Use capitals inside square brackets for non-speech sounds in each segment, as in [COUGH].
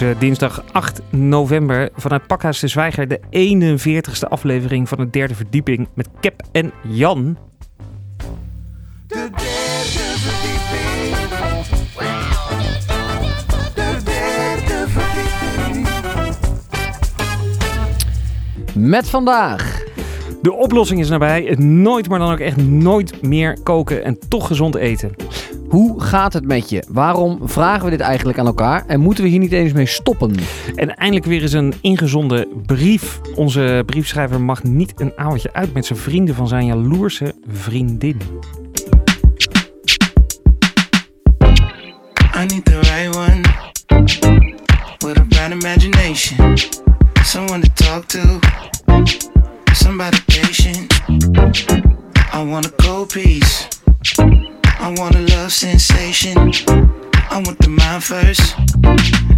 is eh, dinsdag 8 november vanuit Pakhuis de Zwijger, de 41ste aflevering van de derde verdieping met Kep en Jan. De derde verdieping. De derde verdieping. Met vandaag. De oplossing is nabij. Het nooit, maar dan ook echt nooit meer koken en toch gezond eten. Hoe gaat het met je? Waarom vragen we dit eigenlijk aan elkaar? En moeten we hier niet eens mee stoppen? En eindelijk weer eens een ingezonden brief. Onze briefschrijver mag niet een avondje uit met zijn vrienden van zijn jaloerse vriendin. I need the right one with a bright imagination. Someone to talk to, somebody patient. I want a cold piece. I want a love sensation. I want the mind first.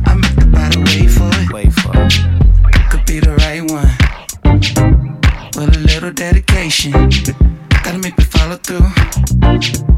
I make the body wait for it. Wait for it. Could be the right one with a little dedication. Gotta make me follow through.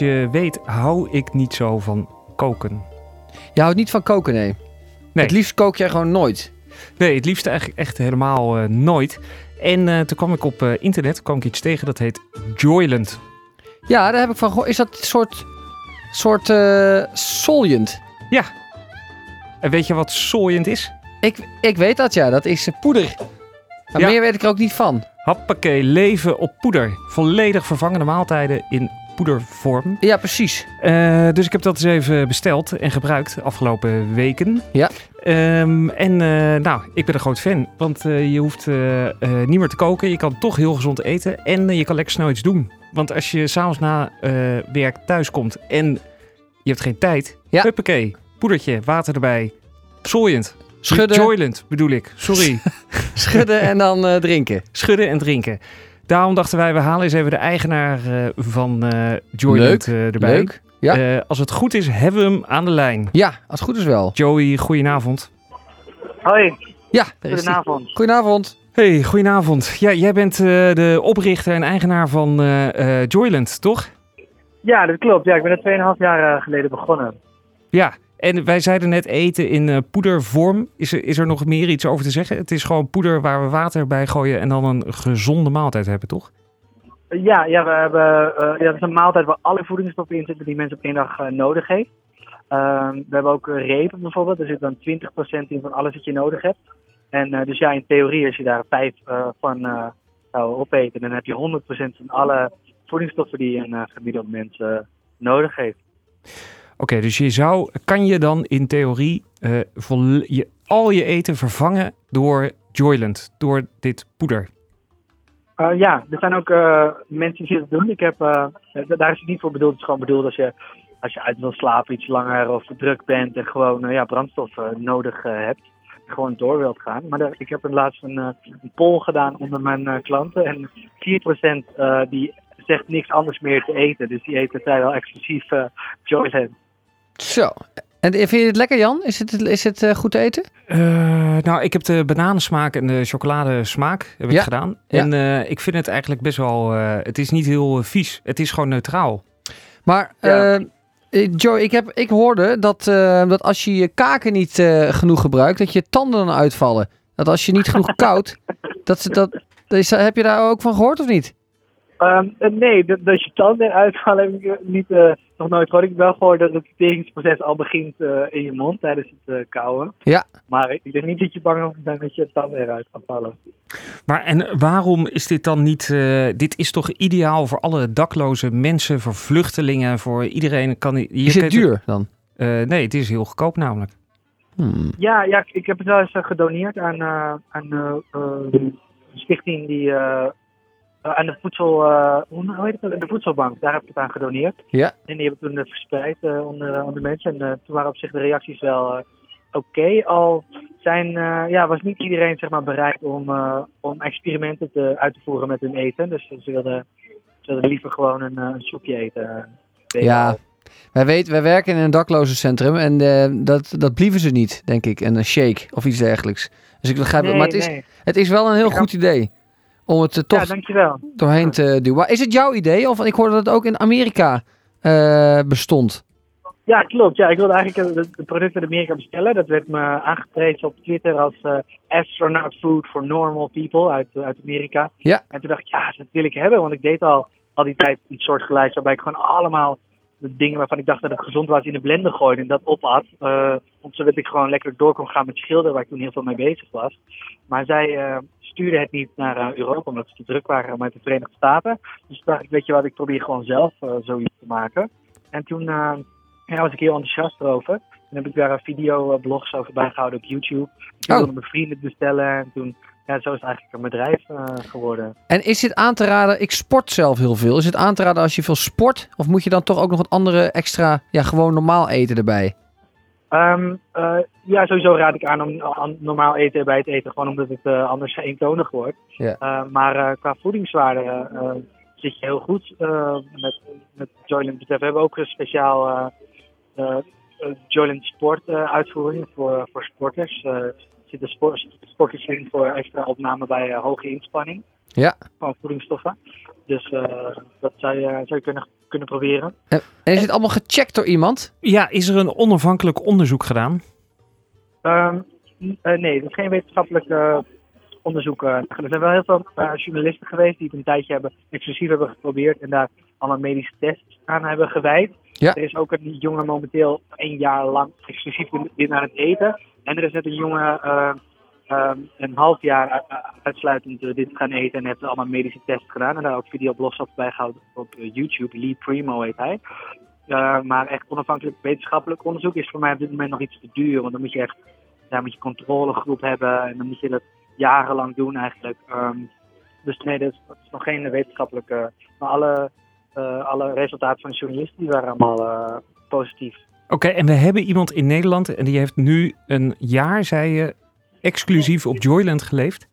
Je weet hou ik niet zo van koken. Je houdt niet van koken, nee. Nee. Het liefst kook jij gewoon nooit. Nee, het liefst eigenlijk echt helemaal eh, nooit. En eh, toen kwam ik op eh, internet kwam ik iets tegen dat heet Joyland. Ja, daar heb ik van gehoord. Is dat een soort, soort eh solient? En weet je wat Soyend is? Ik, ik weet dat, ja. Dat is poeder. Maar Ja. meer weet ik er ook niet van. Hoppakee, leven op poeder. Volledig vervangende maaltijden in poedervorm. Ja, precies. Eh, dus ik heb dat eens even besteld en gebruikt de afgelopen weken. Ja. Ehm, en eh, nou, ik ben een groot fan. Want eh, je hoeft niet meer te koken. Je kan toch heel gezond eten. En je kan lekker snel iets doen. Want als je s'avonds na werk thuis komt en je hebt geen tijd. Ja. Huppakee, poedertje, water erbij. Soyend. Schudden, Joyland bedoel ik. Sorry. [LAUGHS] schudden en dan drinken. Schudden en drinken. Daarom dachten wij, we halen eens even de eigenaar eh, van eh Joyland Leuk, eh, erbij. Leuk. Ja. Eh, als het goed is, hebben we hem aan de lijn. Ja, als het goed is wel. Joey, goedenavond. Hoi, Ja, daar is goedenavond. Goedenavond. Hey, goedenavond. Ja, jij bent eh, de oprichter en eigenaar van eh, eh, Joyland, toch? Ja, dat klopt. Ja, ik ben er 2,5 jaar geleden begonnen. Ja, en wij zeiden net eten in eh, poedervorm. Is er, is er nog meer iets over te zeggen? Het is gewoon poeder waar we water bij gooien en dan een gezonde maaltijd hebben, toch? Ja, ja, we hebben, eh, ja, dat is een maaltijd waar alle voedingsstoffen in zitten die mensen op één dag eh, nodig heeft. Ehm, we hebben ook repen bijvoorbeeld. Er zit dan 20% in van alles wat je nodig hebt. En dus ja, in theorie, als je daar vijf van zou opeten, dan heb je 100% van alle voedingsstoffen die een gemiddeld mens nodig heeft. Oké, dus je zou, kan je dan in theorie eh, je, al je eten vervangen door Joyland, door dit poeder? Eh, ja, er zijn ook eh, mensen die dat doen. Ik heb, daar is het niet voor bedoeld. Het is gewoon bedoeld als je, als je uit wil slapen iets langer of druk bent en gewoon ja, brandstof nodig hebt. Gewoon door wilt gaan. Maar ik heb er laatst een, een poll gedaan onder mijn klanten. En 4% eh die zegt niks anders meer te eten. Dus die eten vrijwel exclusief Joyland. Zo. En vind je het lekker, Jan? Is het, is het eh, goed te eten? Eh, nou, ik heb de bananensmaak en de chocoladesmaak heb ik gedaan. ja. En eh, ik vind het eigenlijk best wel... eh, het is niet heel vies. Het is gewoon neutraal. Maar Ja. Joe, ik, heb, ik hoorde dat, eh, dat als je je kaken niet eh, genoeg gebruikt, dat je tanden dan uitvallen. Dat als je niet genoeg [LAUGHS] koudt, dat, ze- dat, dat heb je daar ook van gehoord of niet? Ehm, eh, nee, dat, dat je tanden eruit vallen heb ik eh, niet, eh, nog nooit gehoord. Ik heb wel gehoord dat het verteringsproces al begint eh, in je mond tijdens het eh kauwen. Ja. Maar ik denk niet dat je bang zijn dat je tanden eruit gaan vallen. Maar en waarom is dit dan niet... eh, dit is toch ideaal voor alle dakloze mensen, voor vluchtelingen, voor iedereen. Kan, je Is het duur dan? Eh, nee, het is heel goedkoop namelijk. Hmm. Ja, ja ik heb het wel eens gedoneerd aan, eh, aan een stichting die... eh, aan de voedsel... eh, hoe hoe heet het? De voedselbank. Daar heb ik het aan gedoneerd. Ja. En die hebben toen eh, verspreid eh, onder, onder mensen. En toen waren op zich de reacties wel oké. Al zijn, ja, was niet iedereen zeg maar, bereid om, om experimenten te, uit te voeren met hun eten. Dus ze wilden, ze wilden liever gewoon een, een soepje eten. Ja. Wij, weten, wij werken in een daklozencentrum en dat, dat blieven ze niet, denk ik. En een shake of iets dergelijks. Dus ik begrijp het. Nee, Maar het is, nee. het is wel een heel Ik goed idee om het er toch Ja, dankjewel. doorheen te duwen. Is het jouw idee? Of ik hoorde dat het ook in Amerika eh, bestond. Ja, klopt. Ja, ik wilde eigenlijk het het product uit Amerika bestellen. Dat werd me aangeprezen op Twitter als eh, astronaut food for normal people uit, uit Amerika. Ja. En toen dacht ik, ja, dat wil ik hebben. Want ik deed al, al die tijd iets soortgelijks waarbij ik gewoon allemaal de dingen waarvan ik dacht dat het gezond was in de blender gooide en dat opat. eh zodat ik gewoon lekker door kon gaan met schilderen waar ik toen heel veel mee bezig was. Maar zij stuurden het niet naar eh, Europa omdat ze te druk waren met de Verenigde Staten. Dus dacht ik, weet je wat, ik probeer gewoon zelf eh, zoiets te maken. En toen eh, ja, was ik heel enthousiast erover. Toen heb ik daar een videoblogs over bijgehouden op YouTube. Toen Oh. wilde mijn vrienden bestellen. En toen, ja, zo is het eigenlijk een bedrijf geworden. En is dit aan te raden? Ik sport zelf heel veel. Is het aan te raden als je veel sport? Of moet je dan toch ook nog wat andere extra, ja, gewoon normaal eten erbij? Ehm, eh, ja, sowieso raad ik aan om aan normaal eten bij het eten. Gewoon omdat het eh, anders eentonig wordt. Ja. Eh, maar qua voedingswaarde zit je heel goed met, met Joyland betreft. We hebben ook een speciaal Joyland Sport uitvoering voor, voor sporters. Er zitten sport, sporters in voor extra opname bij hoge inspanning. Ja. Van voedingsstoffen. Dus dat zou je, zou je kunnen, kunnen proberen. En is dit allemaal gecheckt door iemand? Ja, is er een onafhankelijk onderzoek gedaan? Um, uh, nee, dat is geen wetenschappelijk uh, onderzoek. Uh, er zijn wel heel veel uh, journalisten geweest die het een tijdje hebben exclusief hebben geprobeerd en daar allemaal medische tests aan hebben gewijd. Ja. Er is ook een jongen momenteel een jaar lang exclusief in aan het eten. En er is net een jongen um, een half jaar uitsluitend dit gaan eten en heeft allemaal medische tests gedaan. En daar ook videoblogs op bijgehouden op YouTube. Lee Primo heet hij. Uh, maar echt onafhankelijk wetenschappelijk onderzoek is voor mij op dit moment nog iets te duur. Want dan moet je echt ja, moet je controlegroep hebben en dan moet je dat jarenlang doen eigenlijk. Um, dus nee, dat is, nog geen wetenschappelijke. Maar alle, alle resultaten van journalisten waren allemaal positief. Oké, en we hebben iemand in Nederland en die heeft nu een jaar, zei je, exclusief op Joyland geleefd.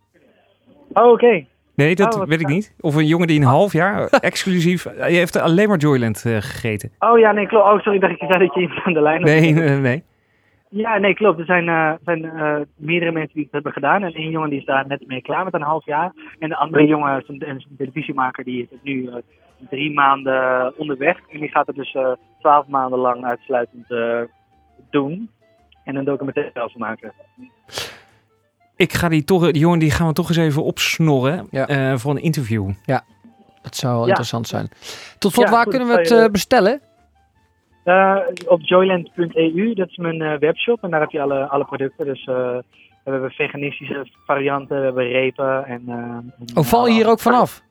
Oh, oké. Okay. Nee, dat oh, weet ik niet. Of een jongen die een half jaar [LAUGHS] exclusief... Je heeft alleen maar Joyland uh, gegeten. Oh ja, nee, klopt. Oh, sorry, dacht ik zei dat je iemand aan de lijn had. Nee, nee, nee. Ja, nee, klopt. Er zijn, eh, zijn eh, meerdere mensen die het hebben gedaan. En één jongen die is daar net mee klaar met een half jaar. En de andere jongen een, is een televisiemaker die is nu eh, drie maanden onderweg. En die gaat het dus eh, twaalf maanden lang uitsluitend eh, doen. En een documentaire over maken. Ik ga die, toch, die jongen die gaan we toch eens even opsnorren Ja. eh, voor een interview. Dat zou wel Ja. interessant zijn. Tot slot, Ja, waar goed, kunnen we het eh, bestellen? Eh, op joyland.eu, dat is mijn eh, webshop. En daar heb je alle, alle producten. Dus eh, we hebben veganistische varianten, we hebben repen. En, en, Oh, val je hier ook vanaf?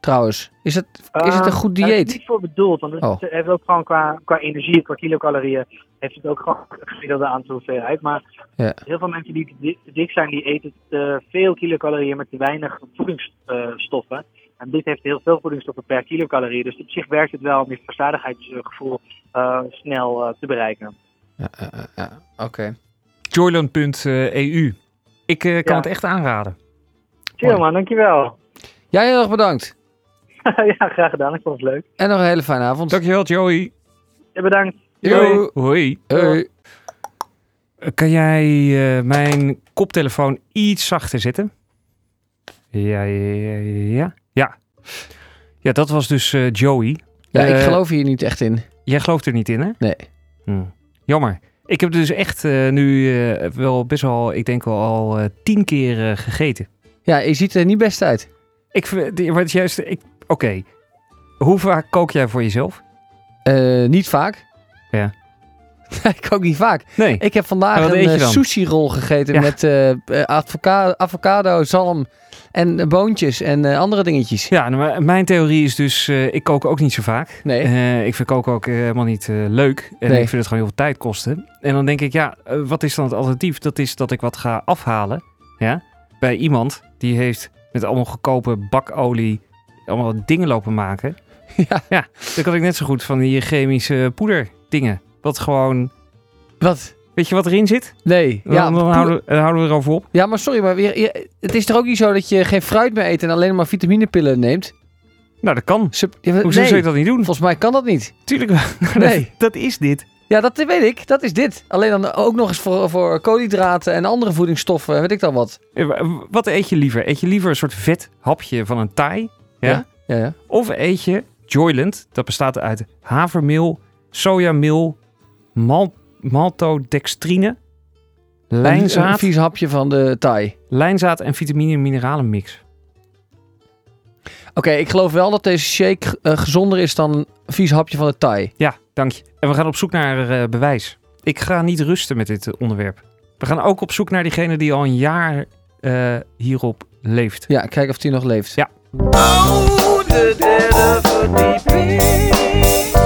Trouwens, is het, is het een Eh, goed Daar is het dieet? niet voor bedoeld, want het Oh. heeft ook gewoon qua, qua energie, qua kilocalorieën, heeft het ook gewoon een gemiddelde aantal hoeveelheid. Maar Ja. heel veel mensen die te dik, zijn, die eten te veel kilocalorieën met te weinig voedingsstoffen. En dit heeft heel veel voedingsstoffen per kilocalorie. Dus op zich werkt het wel om je verzadigheidsgevoel eh, snel eh, te bereiken. Ja. Oké. Joyland.eu. Ik eh, kan Ja. het echt aanraden. Chill man, dankjewel. Jij heel erg bedankt. [LAUGHS] ja, graag gedaan. Ik vond het leuk. En nog een hele fijne avond. Dankjewel, Joey. Ja, bedankt. Yo. Hoi. Hoi. Kan jij eh, mijn koptelefoon iets zachter zetten? Ja, ja, ja, ja. Dat was dus eh, Joey. Ja, ik Eh, geloof hier niet echt in. Jij gelooft er niet in, hè? Nee. Hm. Jammer. Ik heb dus echt eh, nu eh, wel best wel, ik denk wel al eh, tien keer eh, gegeten. Ja, je ziet er niet best uit. Ik wat juist, ik, oké. Hoe vaak kook jij voor jezelf? Eh, niet vaak. Ja. [LAUGHS] ik kook niet vaak. Nee. Ik heb vandaag een eh, sushi-rol gegeten Ja. met eh, avocado, avocado, zalm en boontjes en andere dingetjes. Ja, nou, mijn theorie is dus, ik kook ook niet zo vaak. Nee. Ik vind koken ook helemaal niet leuk. En Nee. ik vind het gewoon heel veel tijd kosten. En dan denk ik, ja, wat is dan het alternatief? Dat is dat ik wat ga afhalen. Ja, bij iemand die heeft met allemaal goedkope bakolie allemaal dingen lopen maken. [LAUGHS] Ja. ja, dan kan ik net zo goed van die chemische poeder dingen. Wat gewoon, Wat? weet je wat erin zit? Nee. Dan, Ja, dan houden, dan houden we erover op. ja, maar sorry, maar weer, je- het is toch ook niet zo dat je geen fruit meer eet en alleen maar vitaminepillen neemt? Nou, dat kan. Ja, Hoezo nee, zou je dat niet doen? volgens mij kan dat niet. Tuurlijk wel. [LAUGHS] Nou, Nee. dat, dat is dit. Ja, dat weet ik. Dat is dit. Alleen dan ook nog eens voor, voor koolhydraten en andere voedingsstoffen, weet ik dan wat. Wa- Wat eet je liever? Eet je liever een soort vet hapje van een Thai? Ja? Ja, ja. Of eet je Joyland, dat bestaat uit havermeel, sojameel, mal maltodextrine, Een, een lijnzaad, vies hapje van de Thai. lijnzaad en vitamine en mineralenmix. Oké, ik geloof wel dat deze shake eh, gezonder is dan een vies hapje van de Thai. Ja, dank je. En we gaan op zoek naar eh, bewijs. Ik ga niet rusten met dit eh, onderwerp. We gaan ook op zoek naar diegene die al een jaar hierop leeft. Ja, kijk of die nog leeft. Ja. Oh, the dead of a deep end.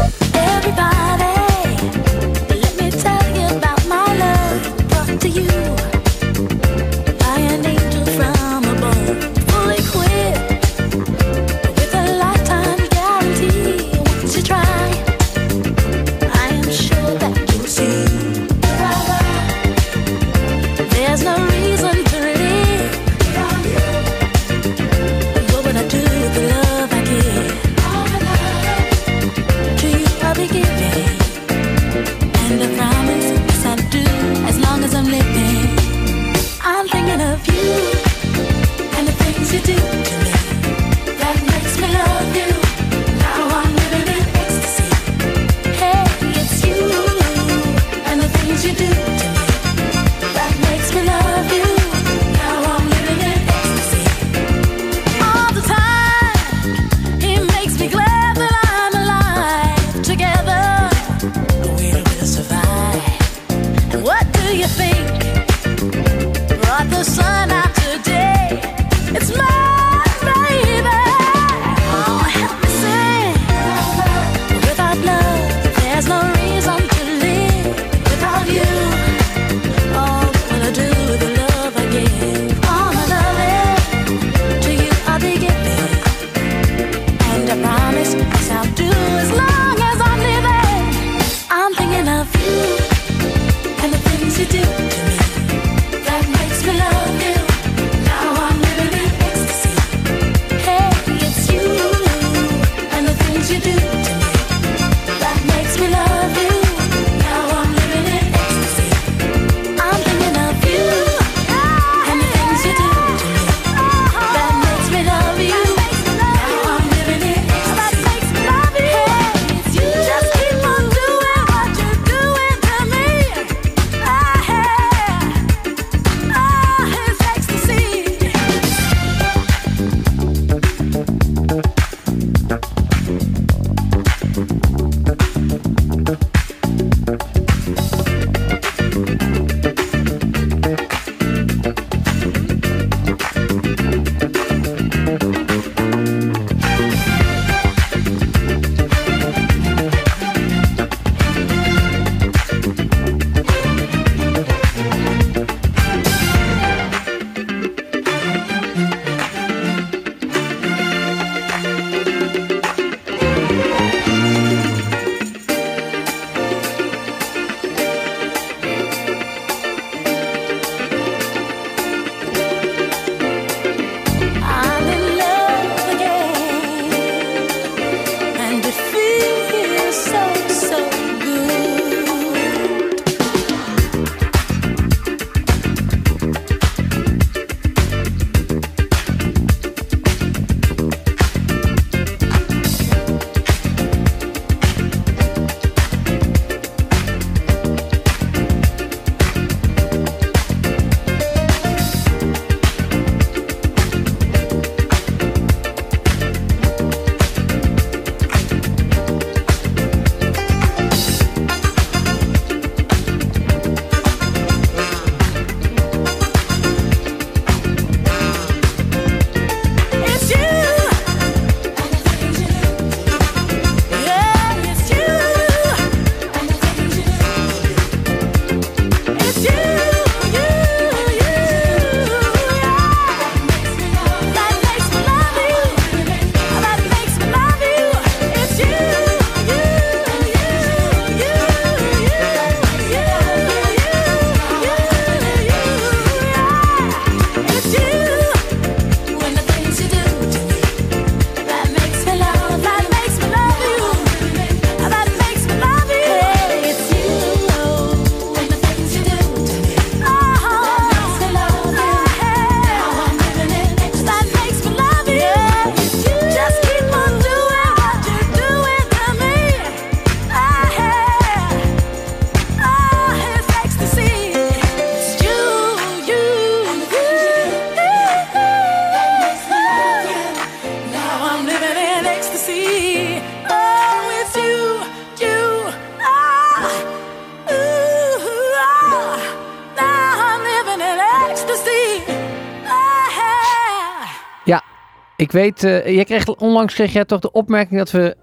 Weet, eh, jij kreeg onlangs kreeg jij toch de opmerking dat we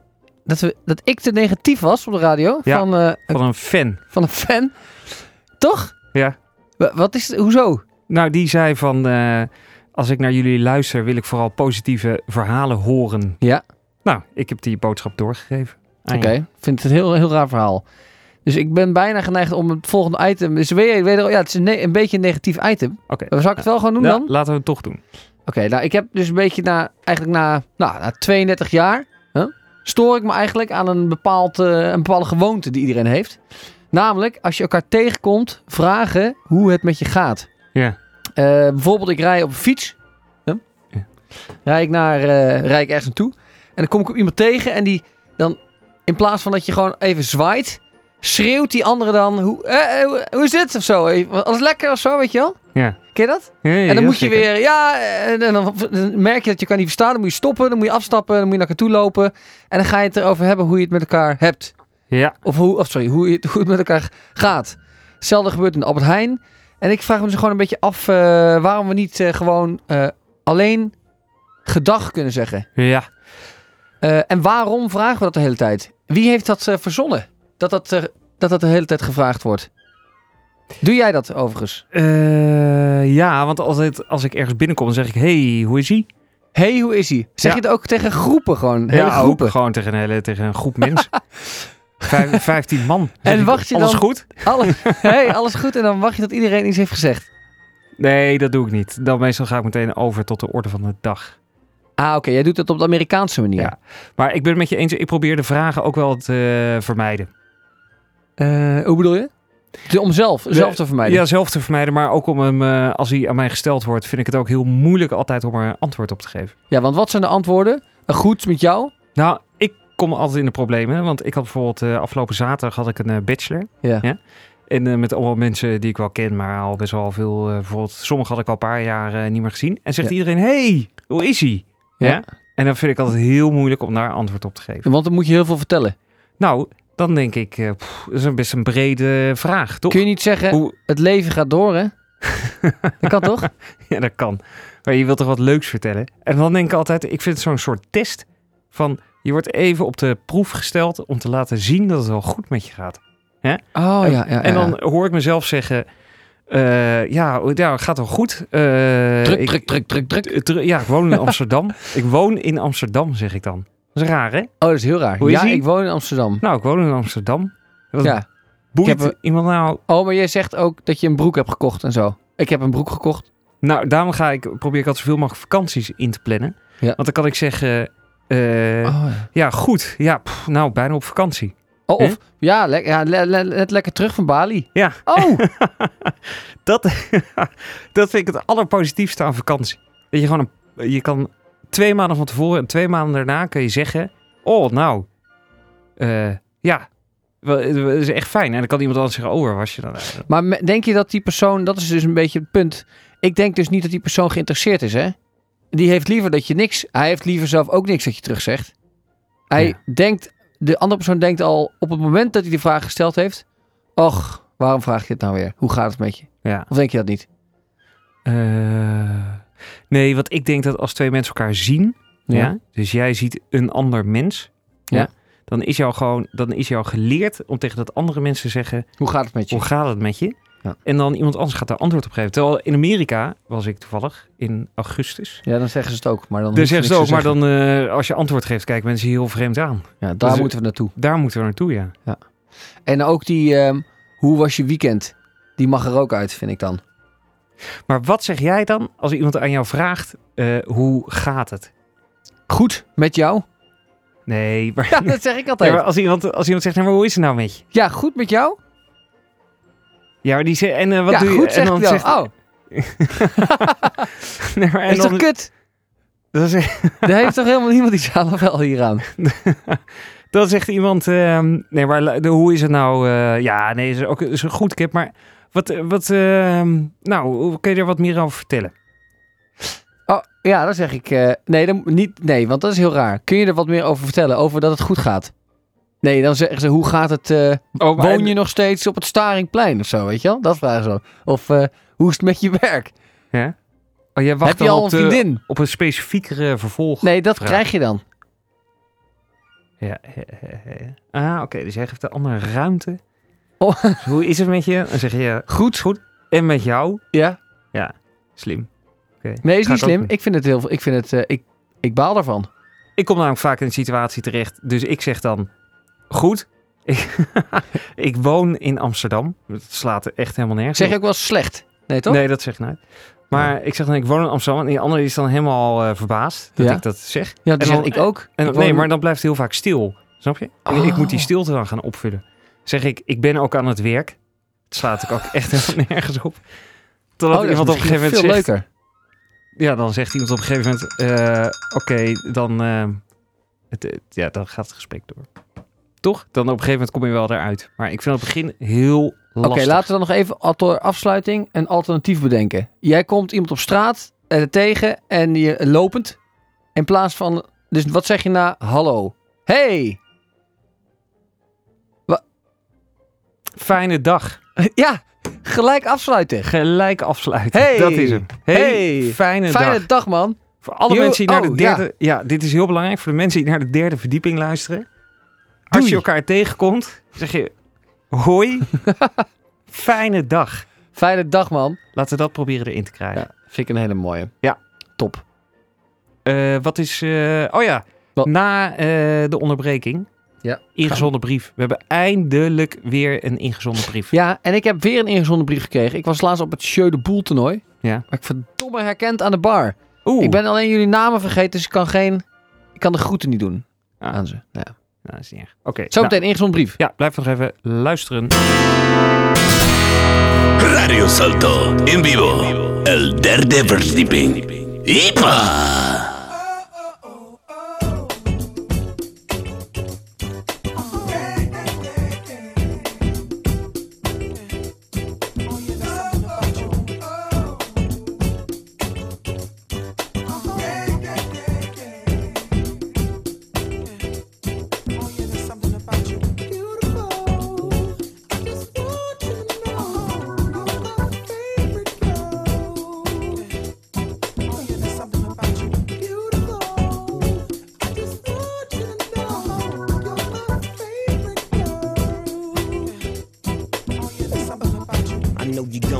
dat we dat ik te negatief was op de radio Ja. van, eh, Van een fan. van een fan. Toch? Ja. Wa- Wat is hoezo? Nou, die zei van... eh, als ik naar jullie luister, wil ik vooral positieve verhalen horen. Ja. Nou, ik heb die boodschap doorgegeven. aan Oké, ik vind het een heel, heel raar verhaal. Dus ik ben bijna geneigd om het volgende item. Dus weet je, weet je, ja, het is een, een beetje een negatief item. Oké. Zal ik het wel gewoon doen Ja, dan? laten we het toch doen. Oké, nou ik heb dus een beetje na, eigenlijk na, nou, na 32 jaar, hè, stoor ik me eigenlijk aan een, bepaald, eh, een bepaalde gewoonte die iedereen heeft. Namelijk, als je elkaar tegenkomt, vragen hoe het met je gaat. Ja. Eh, bijvoorbeeld, ik rij op een fiets. Ja. Rij ik naar, rij ik ergens naartoe. En dan kom ik op iemand tegen en die dan, in plaats van dat je gewoon even zwaait, schreeuwt die andere dan, hoe, eh, hoe, hoe is dit of zo? Alles lekker of zo, weet je wel? Ja. Ken je dat? Ja, ja, En dan moet je zeker. weer, ja, en dan, merk je dat je kan niet verstaan. Dan moet je stoppen, dan moet je afstappen, dan moet je naar elkaar toe lopen. En dan ga je het erover hebben hoe je het met elkaar hebt. Ja. Of, hoe, of sorry, hoe, je, het- hoe het met elkaar gaat. Hetzelfde gebeurt in de Albert Heijn. En ik vraag me dus gewoon een beetje af eh, waarom we niet eh, gewoon eh, alleen gedag kunnen zeggen. Ja. En waarom vragen we dat de hele tijd? Wie heeft dat verzonnen? Dat dat, dat dat de hele tijd gevraagd wordt. Doe jij dat overigens? Eh, ja, want altijd als ik ergens binnenkom, dan zeg ik... hey, hoe is ie? hey, hoe is hij? Zeg Ja. je het ook tegen groepen gewoon? Hele ja, groepen. ook gewoon tegen een, hele, tegen een groep mensen. [LAUGHS] Vijf, vijftien man. En wacht je Alles dan- goed? Alle, [LAUGHS] hey, alles goed en dan wacht je dat iedereen iets heeft gezegd. Nee, dat doe ik niet. Dan meestal ga ik meteen over tot de orde van de dag. Ah, oké. Jij doet het op de Amerikaanse manier. Ja. Maar ik ben het met je eens. Ik probeer de vragen ook wel te eh, vermijden. Eh, hoe bedoel je? Om zelf, zelf te vermijden. Ja, zelf te vermijden. Maar ook om hem, eh, als hij aan mij gesteld wordt, vind ik het ook heel moeilijk altijd om er antwoord op te geven. Ja, want wat zijn de antwoorden? Goed met jou? Nou, ik kom altijd in de problemen. Want ik had bijvoorbeeld eh, afgelopen zaterdag had ik een eh, bachelor. Ja. En met allemaal mensen die ik wel ken, maar al best wel veel. bijvoorbeeld, sommigen had ik al een paar jaar niet meer gezien. En zegt Ja. iedereen: hey, hoe is hij? Ja. En dan vind ik altijd heel moeilijk om daar antwoord op te geven. Want dan moet je heel veel vertellen. Nou, dan denk ik, eh, pff, dat is een best een brede vraag, toch? Kun je niet zeggen, Hoe, het leven gaat door, hè? [LAUGHS] Dat kan toch? ja, dat kan. Maar je wilt toch wat leuks vertellen? En dan denk ik altijd, ik vind het zo'n soort test van... Je wordt even op de proef gesteld om te laten zien dat het wel goed met je gaat. Oh, ja, ja, ja. En dan hoor ik mezelf zeggen... eh, ja, ja, het gaat wel goed. Eh, Druk, ik- druk, druk, druk, druk. dru- Ja, ik woon in Amsterdam. ik woon in Amsterdam, zeg ik dan. Dat is raar, hè? Oh, dat is heel raar. Hoe is ja, ik woon in Amsterdam. Nou, ik woon in Amsterdam. Ja. boeit Ik heb een- iemand nou... Oh, maar jij zegt ook dat je een broek hebt gekocht en zo. Ik heb een broek gekocht. Nou, daarom ga ik, probeer ik altijd zoveel mogelijk vakanties in te plannen. Ja. Want dan kan ik zeggen... eh, Oh, ja. Goed. Ja, pff, nou, bijna op vakantie. Oh, of, ja, le ja le- le- net lekker terug van Bali. Ja. Oh, [LAUGHS] Dat, [LAUGHS] dat vind ik het allerpositiefste aan vakantie. Dat je gewoon een, je kan twee maanden van tevoren en twee maanden daarna kun je zeggen... Oh, nou, eh, ja, wel, het is echt fijn. En dan kan iemand anders zeggen, oh, waar was je dan? eigenlijk? maar denk je dat die persoon, dat is dus een beetje het punt. Ik denk dus niet dat die persoon geïnteresseerd is, hè? Die heeft liever dat je niks, hij heeft liever zelf ook niks dat je terugzegt. Hij Ja. denkt, de andere persoon denkt al op het moment dat hij de vraag gesteld heeft. Och, waarom vraag je het nou weer? Hoe gaat het met je? Ja. Of denk je dat niet? Eh, nee, want ik denk dat als twee mensen elkaar zien... Ja. Dus jij ziet een ander mens. Ja. Ja. Dan is jou gewoon, dan is jou geleerd om tegen dat andere mensen te zeggen: Hoe gaat het met je? hoe gaat het met je? Ja. En dan iemand anders gaat daar antwoord op geven. Terwijl in Amerika was ik toevallig in augustus. Ja, dan zeggen ze het ook. Maar dan je zeggen ze ook, niks maar dan eh, als je antwoord geeft, kijken mensen heel vreemd aan. Ja, daar Dus- moeten we naartoe. Daar moeten we naartoe, ja. En ook die, ehm, hoe was je weekend? Die mag er ook uit, vind ik dan. Maar wat zeg jij dan als iemand aan jou vraagt: eh, hoe gaat het? Goed, met jou? Nee, maar, Ja, dat zeg ik Nee, altijd. maar als, iemand, als iemand zegt: nou, maar hoe is het nou met je? Ja, goed met jou? Ja, maar die zegt: en eh, wat ja, doe je? goed en dan zegt, Oh, [LAUGHS] nee, maar, is toch kut? dan, zegt, Er heeft toch helemaal niemand iets aan wel [LAUGHS] hieraan? dan zegt iemand: ehm, nee, maar hoe is het nou? eh, ja, nee, is ook is goed, Kip, maar wat, eh, wat ehm, nou, kun je er wat meer over vertellen? Oh, ja, dan zeg ik... eh, nee, dan, niet, nee, want dat is heel raar. Kun je er wat meer over vertellen? Over dat het goed gaat? Nee, dan zeggen ze, hoe gaat het... eh, Oh, woon je nog steeds op het Staringplein of zo, weet je wel? Dat vragen ze. Of hoe is het met je werk? Ja? Oh, jij wacht Heb je al op, een de- vriendin? op een specifiekere vervolg. Nee, dat vraag. krijg je dan. Ja. Ah, oké. Dus jij geeft de andere ruimte. Oh. Dus hoe is het met je? Dan zeg je Goed. goed. En met jou? Ja. Slim. Oké. Nee, is niet slim. Ik vind het heel. Ik vind het. eh, ik, ik baal daarvan. Ik kom namelijk vaak in een situatie terecht. Dus ik zeg dan, goed. Ik, [LAUGHS] ik woon in Amsterdam. Dat slaat er echt helemaal nergens Zeg je ook wel slecht? Nee, toch? Nee, dat zeg ik nooit. Maar ik zeg dan, ik woon in Amsterdam. En die andere is dan helemaal eh, verbaasd dat Ja. ik dat zeg. Ja, dat En zeg ik ook. En, Ik nee, maar dan blijft het heel vaak stil. Snap je? Ik moet die stilte dan gaan opvullen. Zeg ik, ik ben ook aan het werk. Het slaat ik ook echt [LAUGHS] helemaal nergens op. Totdat Oh, iemand op een gegeven veel moment zegt... leuker. Ja, dan zegt iemand op een gegeven moment... eh, Oké, dan, eh, het, het- ja, dan gaat het gesprek door. Toch? Dan op een gegeven moment kom je wel eruit. Maar ik vind het begin heel Oké, laten we dan nog even ter afsluiting een alternatief bedenken. Jij komt iemand op straat eh, tegen en je lopend. In plaats van. Dus wat zeg je na hallo? Hey! Fijne dag. Ja, gelijk afsluiten. Gelijk afsluiten. Hey. Dat is hem. Hey, Hey. fijne, Fijne dag. dag, man. Voor alle Yo, mensen die naar de oh, derde... Ja. dit is heel belangrijk. Voor de mensen die naar de derde verdieping luisteren. Als je elkaar tegenkomt, zeg je... Hoi. [LAUGHS] Fijne dag. Fijne dag, man. Laten we dat proberen erin te krijgen. Ja, vind ik een hele mooie. Ja. Top. Eh, wat is... eh, oh ja. Wat? Na eh, de onderbreking. Ja. Ingezonden brief. We hebben eindelijk weer een ingezonden brief. Ja, en ik heb weer een ingezonden brief gekregen. Ik was laatst op het Jeu de Boel toernooi. Ja. Maar ik verdomme herkend aan de bar. Oeh. Ik ben alleen jullie namen vergeten, dus ik kan geen... Ik kan de groeten niet doen Ah. aan ze. Nou ja. Nou, dat is niet erg. Oké. Zometeen nou, ingezonden brief. ja, blijf nog even luisteren. Radio Salto en vivo. El derde verdieping. ¡Ipa!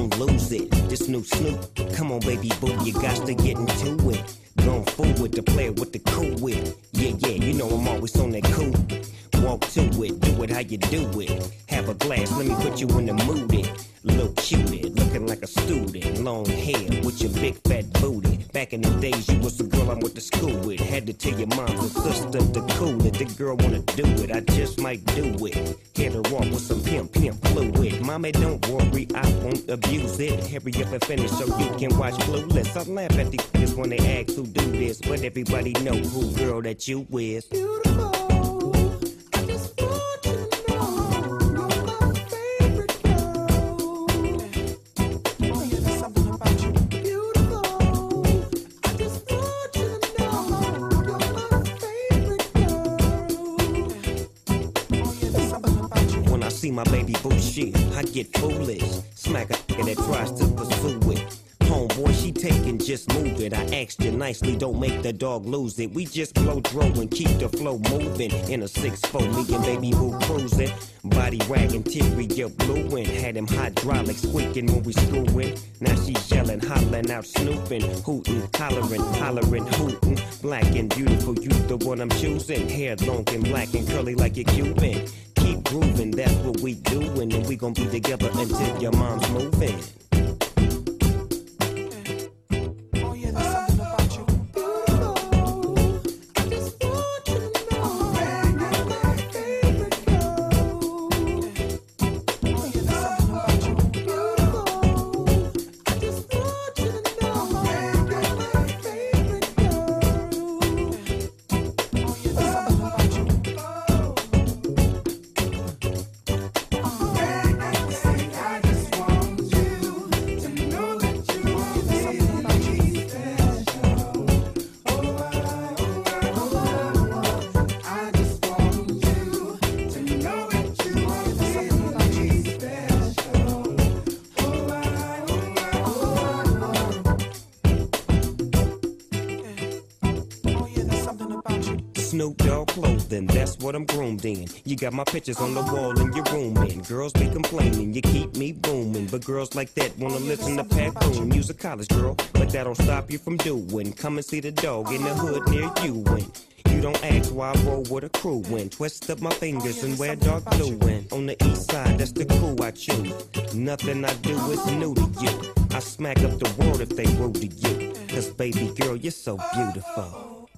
Gon' lose it. This new Snoop, come on, baby boo, you got to get into it. To play with the player with the cool wit. Yeah, yeah, you know I'm always on that cool. Walk to it, do it how you do it. Have a glass, let me put you in the mood. It. Little cutie, looking like a student. Long hair with your big fat booty. Back in the days, you was the girl I went to school with. Had to tell your mom and sister to cool it. The girl wanna do it, I just might do it. Hit her off with some pimp, pimp fluid. Mommy, don't worry, I won't abuse it. Hurry up and finish so you can watch Clueless. I laugh at these kids when they ask who do this, but everybody know who girl that you is. Beautiful. I just brought you know, my favorite girl. Yeah, there's something about you. Beautiful. I just brought you know. Yeah, there's something about you. When I see my baby boo shit, I get foolish. Smack a that tries to pursue it. She taking, just move it. I asked you nicely, don't make the dog lose it. We just blow throw and keep the flow moving. In a 6-4, me and baby boo cruising. Body wagging, teary, you blueing. Had him hydraulic squeaking when we screwing. Now she's yelling, hollering out, snooping, hooting, hollering, hollering, hooting. Black and beautiful, you the one I'm choosing. Hair long and black and curly like a Cuban. Keep grooving, that's what we doing. And we gon' be together until your mom's moving. What I'm groomed in. You got my pictures on the wall in your room, and girls be complaining, you keep me booming. But girls like that wanna listen to Pat Boone. You's a college girl, but that don't stop you from doing. Come and see the dog in the hood near you, and you don't ask why I roll with a crew when twist up my fingers and wear dark blue when on the east side that's the crew I choose. Nothing I do is new to you. I smack up the world if they rude to you. Cause baby girl, you're so beautiful.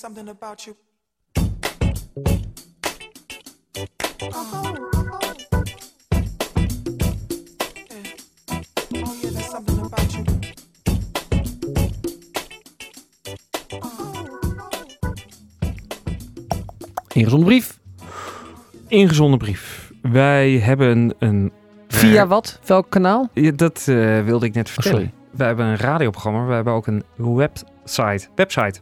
Something about you. Oh yeah, there's something about you. Ingezonden brief. Ingezonden brief. Wij hebben een... Via eh, wat? Welk kanaal? ja, dat eh, wilde ik net Oh, vertellen. sorry. Wij hebben een radioprogramma. We hebben ook een website. Website.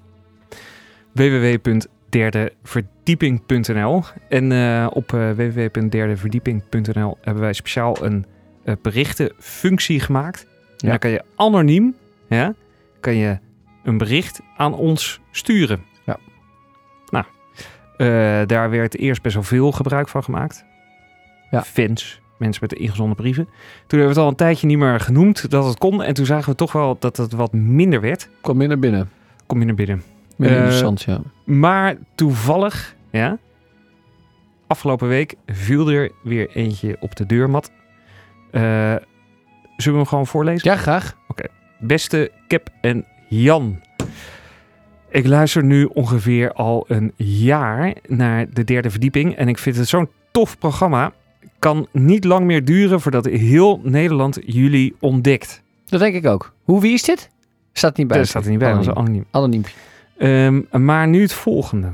www.derdeverdieping.nl En eh, op eh, www.derdeverdieping.nl hebben wij speciaal een eh, berichtenfunctie gemaakt. Ja. dan kan je anoniem ja, kan je een bericht aan ons sturen. Ja. Nou, daar werd eerst best wel veel gebruik van gemaakt. Ja. Fans, mensen met de ingezonden brieven. Toen hebben we het al een tijdje niet meer genoemd dat het kon. En toen zagen we toch wel dat het wat minder werd. Kom minder binnen. Kom je naar binnen. Eh, interessant, ja. Maar toevallig, ja, afgelopen week viel er weer eentje op de deurmat. Eh, zullen we hem gewoon voorlezen? Ja, graag. Beste Kep en Jan. Ik luister nu ongeveer al een jaar naar de derde verdieping. En ik vind het zo'n tof programma. Kan niet lang meer duren voordat heel Nederland jullie ontdekt. Dat denk ik ook. Hoe, wie is dit? Staat niet bij. Dat staat er niet bij, dat is Anoniem. anoniem. Ehm, maar nu het volgende.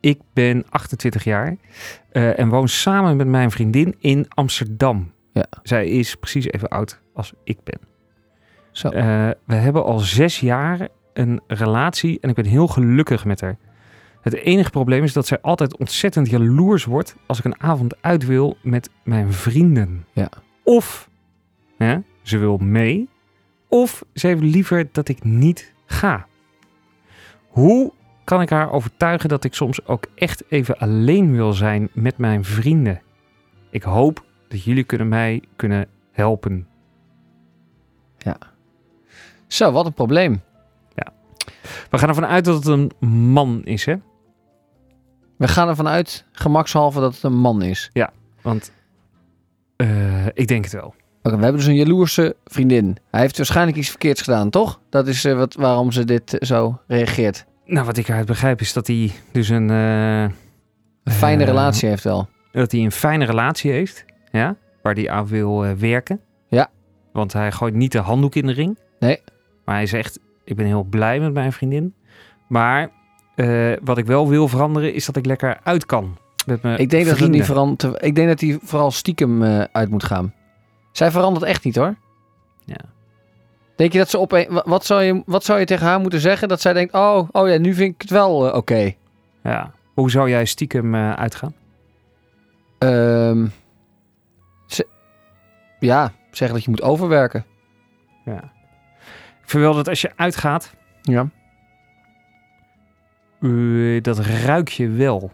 Ik ben 28 jaar eh, en woon samen met mijn vriendin in Amsterdam. Ja. Zij is precies even oud als ik ben. Zo. Eh, we hebben al zes jaar een relatie en ik ben heel gelukkig met haar. Het enige probleem is dat zij altijd ontzettend jaloers wordt als ik een avond uit wil met mijn vrienden. Ja. Of hè, ze wil mee, of ze heeft liever dat ik niet ga. Hoe kan ik haar overtuigen dat ik soms ook echt even alleen wil zijn met mijn vrienden? Ik hoop dat jullie kunnen mij kunnen helpen. Zo, wat een probleem. We gaan ervan uit dat het een man is, hè? We gaan ervan uit, gemakshalve, dat het een man is. Want eh, ik denk het wel. Oké, we hebben dus een jaloerse vriendin. Hij heeft waarschijnlijk iets verkeerds gedaan, toch? Dat is eh, wat, waarom ze dit eh, zo reageert. Nou, wat ik eruit begrijp is dat hij dus een, eh, Een fijne Eh, relatie heeft wel. dat hij een fijne relatie heeft, ja, waar hij aan wil eh, werken. Ja. Want hij gooit niet de handdoek in de ring. Nee. Maar hij zegt, ik ben heel blij met mijn vriendin. Maar wat ik wel wil veranderen is dat ik lekker uit kan met mijn Ik denk, dat niet verandert. ik denk dat hij vooral stiekem uit moet gaan. Zij verandert echt niet hoor. Ja. Denk je dat ze op wa- wat zou je wat zou je tegen haar moeten zeggen dat zij denkt oh oh ja nu vind ik het wel eh, oké. Ja. Hoe zou jij stiekem eh, uitgaan? Ehm, ze- ja zeggen dat je moet overwerken. Ja. Ik vind wel dat als je uitgaat, Ja. eh, dat ruik je wel.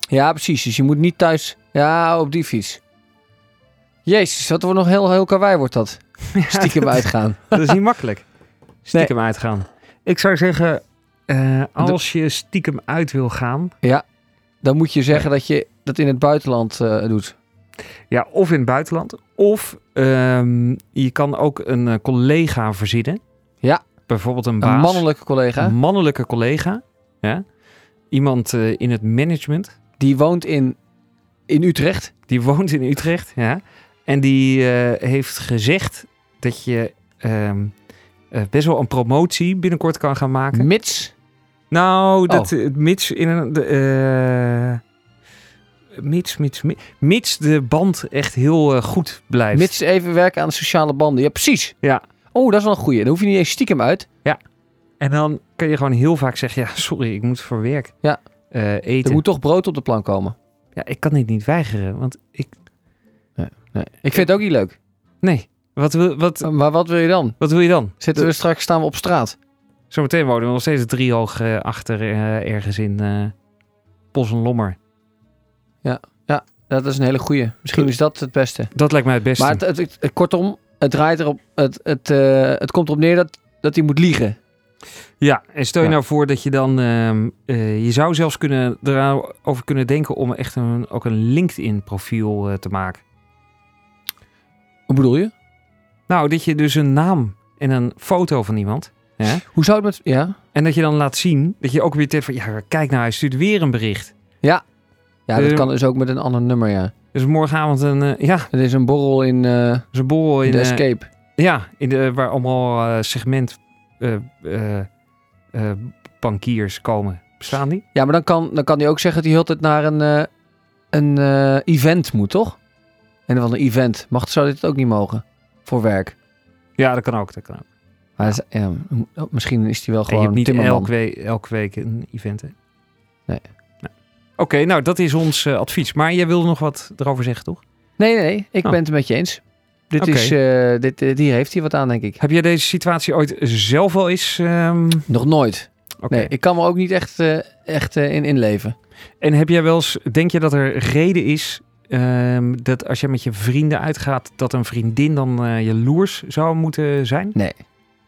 Ja precies. Dus je moet niet thuis. Ja op die fiets. Jezus, wat wordt nog heel heel karwei wordt dat. Stiekem dat, [LAUGHS] uitgaan. dat is niet makkelijk. Stiekem uitgaan. Ik zou zeggen, eh, als je stiekem uit wil gaan, Dan moet je zeggen dat je dat in het buitenland eh, doet. ja, of in het buitenland, of ehm, je kan ook een eh, collega verzinnen. Ja. Bijvoorbeeld een Een baas. mannelijke collega. Een mannelijke collega. Ja. Iemand in het management. Die woont in, in Utrecht. Die woont in Utrecht. Ja. En die eh, heeft gezegd dat je ehm, eh, best wel een promotie binnenkort kan gaan maken. Mits. Nou, Oh. dat eh, mits in een. De, mits, mits, mits, mits de band echt heel goed blijft. Mits even werken aan de sociale banden. Ja, precies. Ja. Oh, dat is wel een goeie. Dan hoef je niet eens stiekem uit. En dan kun je gewoon heel vaak zeggen: ja, sorry, ik moet voor werk Ja. eten. Er moet toch brood op de plank komen. Ja, ik kan dit niet weigeren, want ik. Nee. Ik vind het ook niet leuk. Nee. Wat wil, wat, Maar wat wil je dan? wat wil je dan? Zitten we straks, staan we op straat? Zometeen wonen we nog steeds driehoog eh achter eh, ergens in eh Bos en Lommer. Dat is een hele goeie. Misschien is dat het beste. Dat lijkt mij het beste. Maar het, het, het- het- kortom, het draait erop. Het, het, eh, het komt erop neer dat, dat hij moet liegen. Ja, en stel je Ja. nou voor dat je dan... ehm, eh, je zou zelfs kunnen, erover kunnen denken om echt een, ook een LinkedIn-profiel eh, te maken. Hoe bedoel je? Nou, dat je dus een naam en een foto van iemand... Hè? Hoe zou het met... Ja? En dat je dan laat zien, dat je ook weer van... Ja, kijk nou, hij stuurt weer een bericht. Ja, dat Eh, kan dus ook met een ander nummer, ja. Dus morgenavond een... eh, ja, Het is een borrel in, eh, zo'n borrel in... de Escape. Ja, in de, waar allemaal segment bankiers komen. Bestaan die? Ja, maar dan kan, dan kan hij ook zeggen dat hij heel tijd naar een, een event moet, toch? En van een event. Mag, zou dit ook niet mogen? Voor werk. Ja, dat kan ook. Dat kan ook. Maar hij is- ja, m- misschien is hij wel En je gewoon hebt niet timmerman. elke week, elke week een event, hè? Nee. Nee. Oké, nou, dat is ons eh, advies. Maar jij wilde nog wat erover zeggen, toch? Nee, nee, nee. Ik Oh. ben het met je eens. Dit is, eh, dit, eh, hier heeft hij wat aan, denk ik. Heb jij deze situatie ooit zelf al eens... ehm, Nog nooit. Oké. Nee, ik kan me ook niet echt, echt in inleven. En heb jij wel eens... Denk je dat er reden is... ehm, dat als je met je vrienden uitgaat... dat een vriendin dan eh jaloers zou moeten zijn? Nee,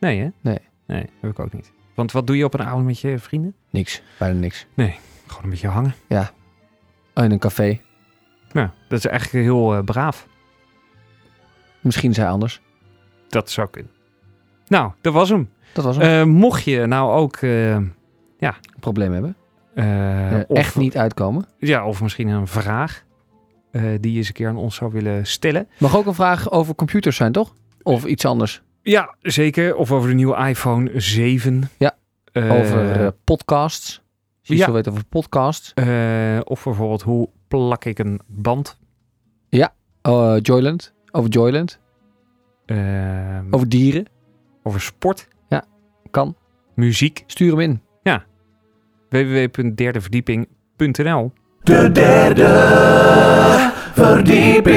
Nee, hè? Nee. Nee, heb ik ook niet. Want wat doe je op een avond met je vrienden? niks. Bijna niks. Gewoon een beetje hangen. Oh, in een café. Ja, dat is eigenlijk heel eh, braaf. Misschien zij anders. Dat zou kunnen. Nou, dat was hem. Dat was een Eh, mocht je nou ook... eh, probleem hebben. of, echt niet uitkomen. Ja, of misschien een vraag eh, die je eens een keer aan ons zou willen stellen. Mag ook een vraag over computers zijn, toch? Of iets anders. Ja, zeker. Of over de nieuwe iPhone 7. Ja. Eh, over eh, podcasts. Als je ja. zo weet over podcasts. of bijvoorbeeld hoe plak ik een band. Oh, eh, Joyland. Over Joyland. Eh, Over dieren. over sport. Kan. Muziek. Stuur hem in. www.derdeverdieping.nl De derde verdieping.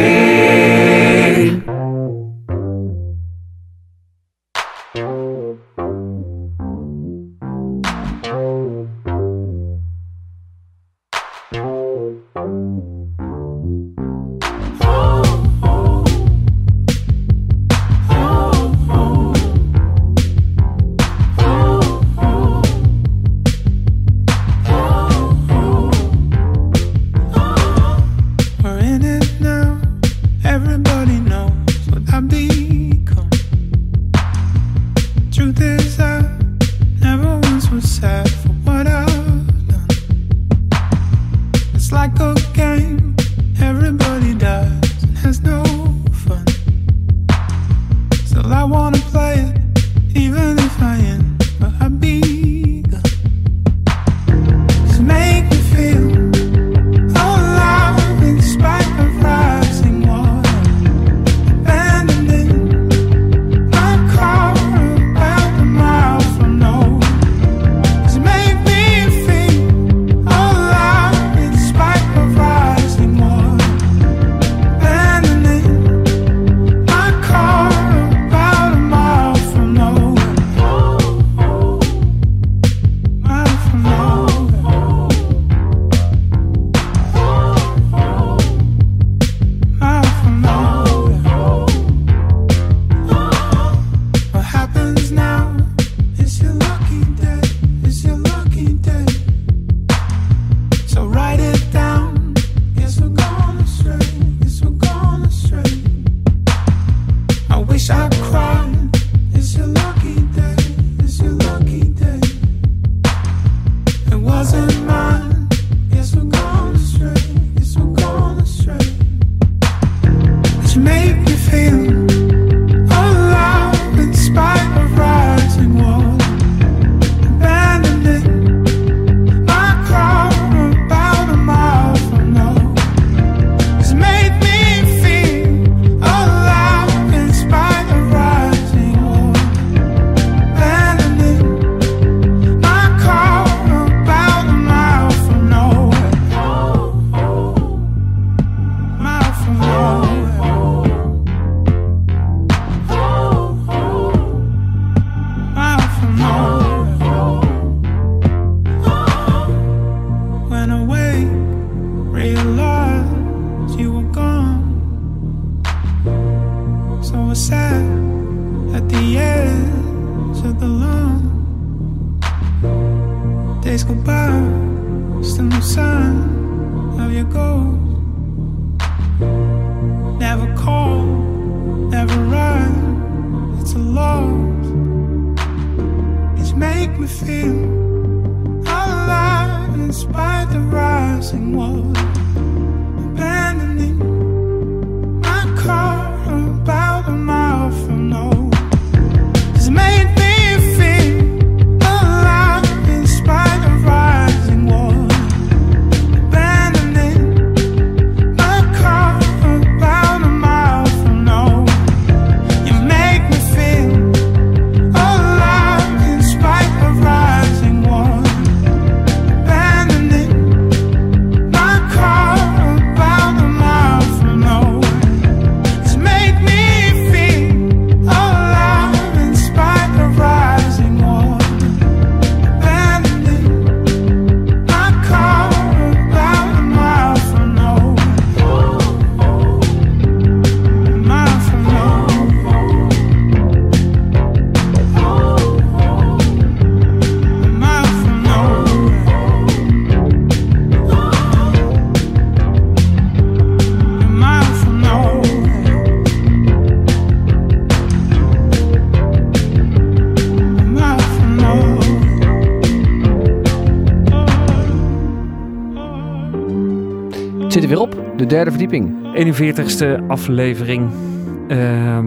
Derde verdieping. 41ste aflevering.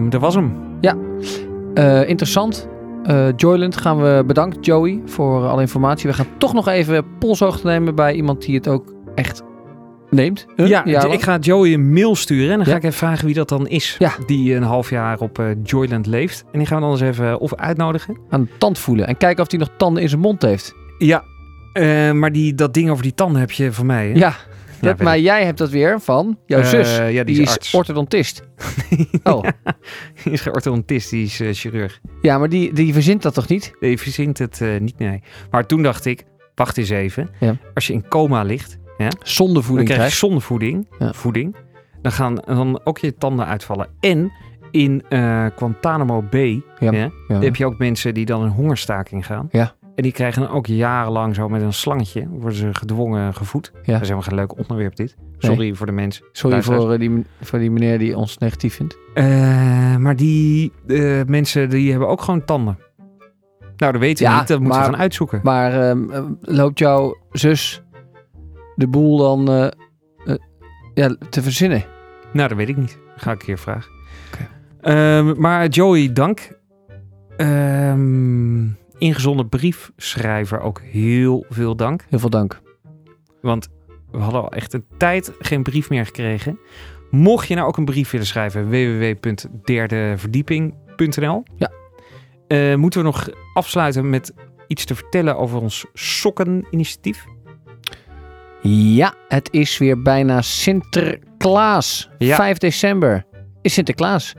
Dat was hem. Eh, interessant. Eh, Joyland gaan we bedanken, Joey, voor alle informatie. We gaan toch nog even polshoogte nemen bij iemand die het ook echt neemt. Huh? Ja, wat? ik ga Joey een mail sturen en dan ga Ja. ik even vragen wie dat dan is. Ja. Die een half jaar op eh, Joyland leeft. En die gaan we dan eens even of uitnodigen. aan de tand voelen. En kijken of hij nog tanden in zijn mond heeft. Ja, maar die, dat ding over die tanden heb je van mij. Hè? Ja, dat, maar jij hebt dat weer van jouw Eh, zus. ja, die die is orthodontist. [LAUGHS] Oh, Die is geen orthodontist, die is eh, chirurg. ja, maar die, die verzint dat toch niet? Die verzint het eh, niet, nee. Maar toen dacht ik, wacht eens even. Ja. Als je in coma ligt, Zonder dan voeding krijg je zonder voeding, Ja. voeding. Dan gaan dan ook je tanden uitvallen. En in Guantanamo Bay Ja. heb je ook mensen die dan in hongerstaking gaan. Ja. En die krijgen dan ook jarenlang zo met een slangetje, worden ze gedwongen gevoed. Ja. Dat is helemaal geen leuk onderwerp dit. Sorry voor de mensen. Sorry voor, eh, die, voor die meneer die ons negatief vindt. Eh, maar die eh, mensen die hebben ook gewoon tanden. Nou, dat weten we Ja, niet. Dat moeten we maar- gaan uitzoeken. Maar ehm, eh, loopt jouw zus de boel dan ja, te verzinnen? Nou, dat weet ik niet. Ga ik een keer vragen. Ehm, maar Joey, dank. Ehm ingezonden briefschrijver ook heel veel dank. Heel veel dank. Want we hadden al echt een tijd geen brief meer gekregen. Mocht je nou ook een brief willen schrijven, www.derdeverdieping.nl. Ja. Eh, moeten we nog afsluiten met iets te vertellen over ons sokkeninitiatief? Ja, het is weer bijna Sinterklaas. Ja. 5 december is Sinterklaas.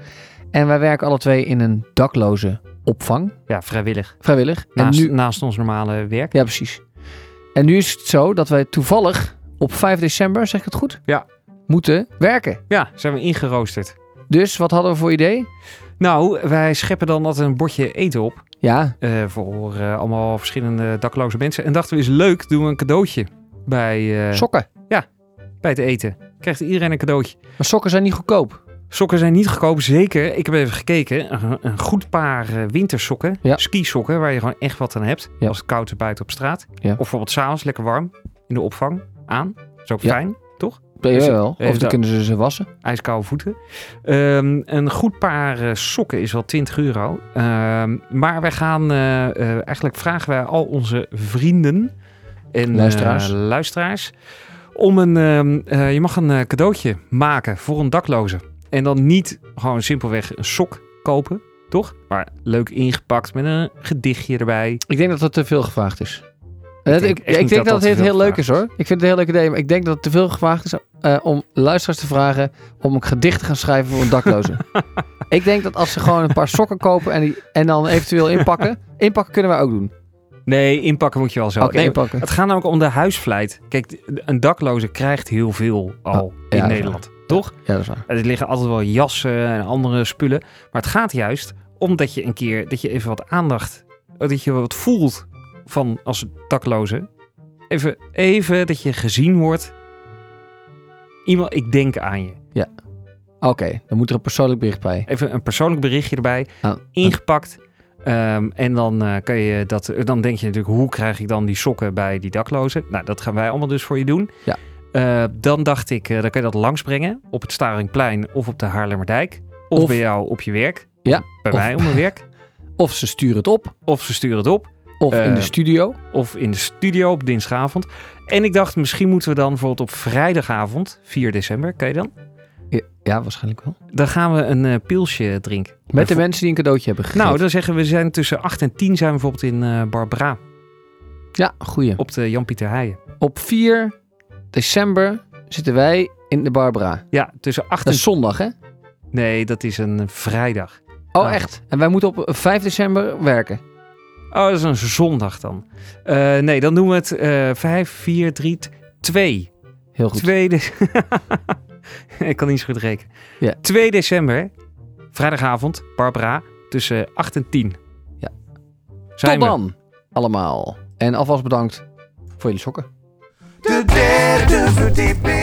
En wij werken alle twee in een dakloze opvang. Ja, vrijwillig. Vrijwillig. Naast, en nu, naast ons normale werk. ja, precies. En nu is het zo dat wij toevallig op 5 december, zeg ik het goed? Ja. Moeten werken. Ja, zijn we ingeroosterd. Dus wat hadden we voor idee? Nou, wij scheppen dan altijd een bordje eten op. Ja, eh, voor eh, allemaal verschillende dakloze mensen. En dachten we, is leuk, doen we een cadeautje bij, eh, sokken. bij het eten. Krijgt iedereen een cadeautje. Maar sokken zijn niet goedkoop. Sokken zijn niet goedkoop, zeker. Ik heb even gekeken. Een, een goed paar eh, wintersokken, Ja. skisokken, waar je gewoon echt wat aan hebt. Ja. Als het koud is buiten op straat. Ja. Of bijvoorbeeld s'avonds lekker warm in de opvang aan. Dat is ook fijn, toch? Ja, Dus, wel. Of dan kunnen ze ze wassen. ijskoude voeten. Ehm, een goed paar eh, sokken is wel 20 euro. Ehm, maar wij gaan, eh, eigenlijk vragen wij al onze vrienden en Luisteraars. luisteraars om een, ehm, eh, je mag een cadeautje maken voor een dakloze. En dan niet gewoon simpelweg een sok kopen, toch? Maar leuk ingepakt met een gedichtje erbij. Ik denk dat dat te veel gevraagd is. Het- denk Ik, ik denk dat dat, dat het heel leuk is hoor. Ik vind het een heel leuk idee. Maar ik denk dat het te veel gevraagd is eh, om luisteraars te vragen om een gedicht te gaan schrijven voor een dakloze. [LAUGHS] ik denk dat als ze gewoon een paar sokken kopen en, die, en dan eventueel inpakken. Inpakken kunnen wij ook doen. Nee, inpakken moet je wel zo. Nee, inpakken. Het gaat namelijk om de huisvlijt. Kijk, een dakloze krijgt heel veel al Oh, in Nederland, toch? Ja, dat is waar. Er liggen altijd wel jassen en andere spullen. Maar het gaat juist omdat je een keer, dat je even wat aandacht, dat je wat voelt van als dakloze. Even, even dat je gezien wordt. Iemand, ik denk aan je. Oké, dan moet er een persoonlijk bericht bij. Even een persoonlijk berichtje erbij. Ah, Ingepakt. Ehm, en dan, eh, kan je dat, dan denk je natuurlijk, hoe krijg ik dan die sokken bij die daklozen? Nou, dat gaan wij allemaal dus voor je doen. Ja. Eh, dan dacht ik, eh, dan kan je dat langsbrengen op het Staringplein of op de Haarlemmerdijk. Of, Of- bij jou op je werk. Ja, Bij of- mij op mijn werk. [LAUGHS] Of ze sturen het op. Of ze sturen het op. Of in de Eh, studio. Of in de studio op dinsdagavond. En ik dacht, misschien moeten we dan bijvoorbeeld op vrijdagavond, 4 december, kan je dan? Ja, ja, waarschijnlijk wel. Dan gaan we een pilsje drinken. Met de En mensen die een cadeautje hebben gegeven. Nou, dan zeggen we, we zijn tussen 8 en 10 zijn we bijvoorbeeld in Barbara. Ja, goeie. Op de Jan-Pieter Heijen. Op 4 december zitten wij in de Barbara. Ja, tussen 8 Dat en... is zondag, hè? Nee, dat is een vrijdag. Oh, Ah. echt? En wij moeten op 5 december werken. Oh, dat is een zondag dan. Eh, nee, dan doen we het eh 5, 4, 3, 2. Heel goed. 2 de... [LAUGHS] ik kan niet zo goed rekenen. Ja. 2 december, vrijdagavond, Barbara, tussen 8 en 10. Ja. Zijn Tot we. dan, allemaal. En alvast bedankt voor jullie sokken. De derde verdieping.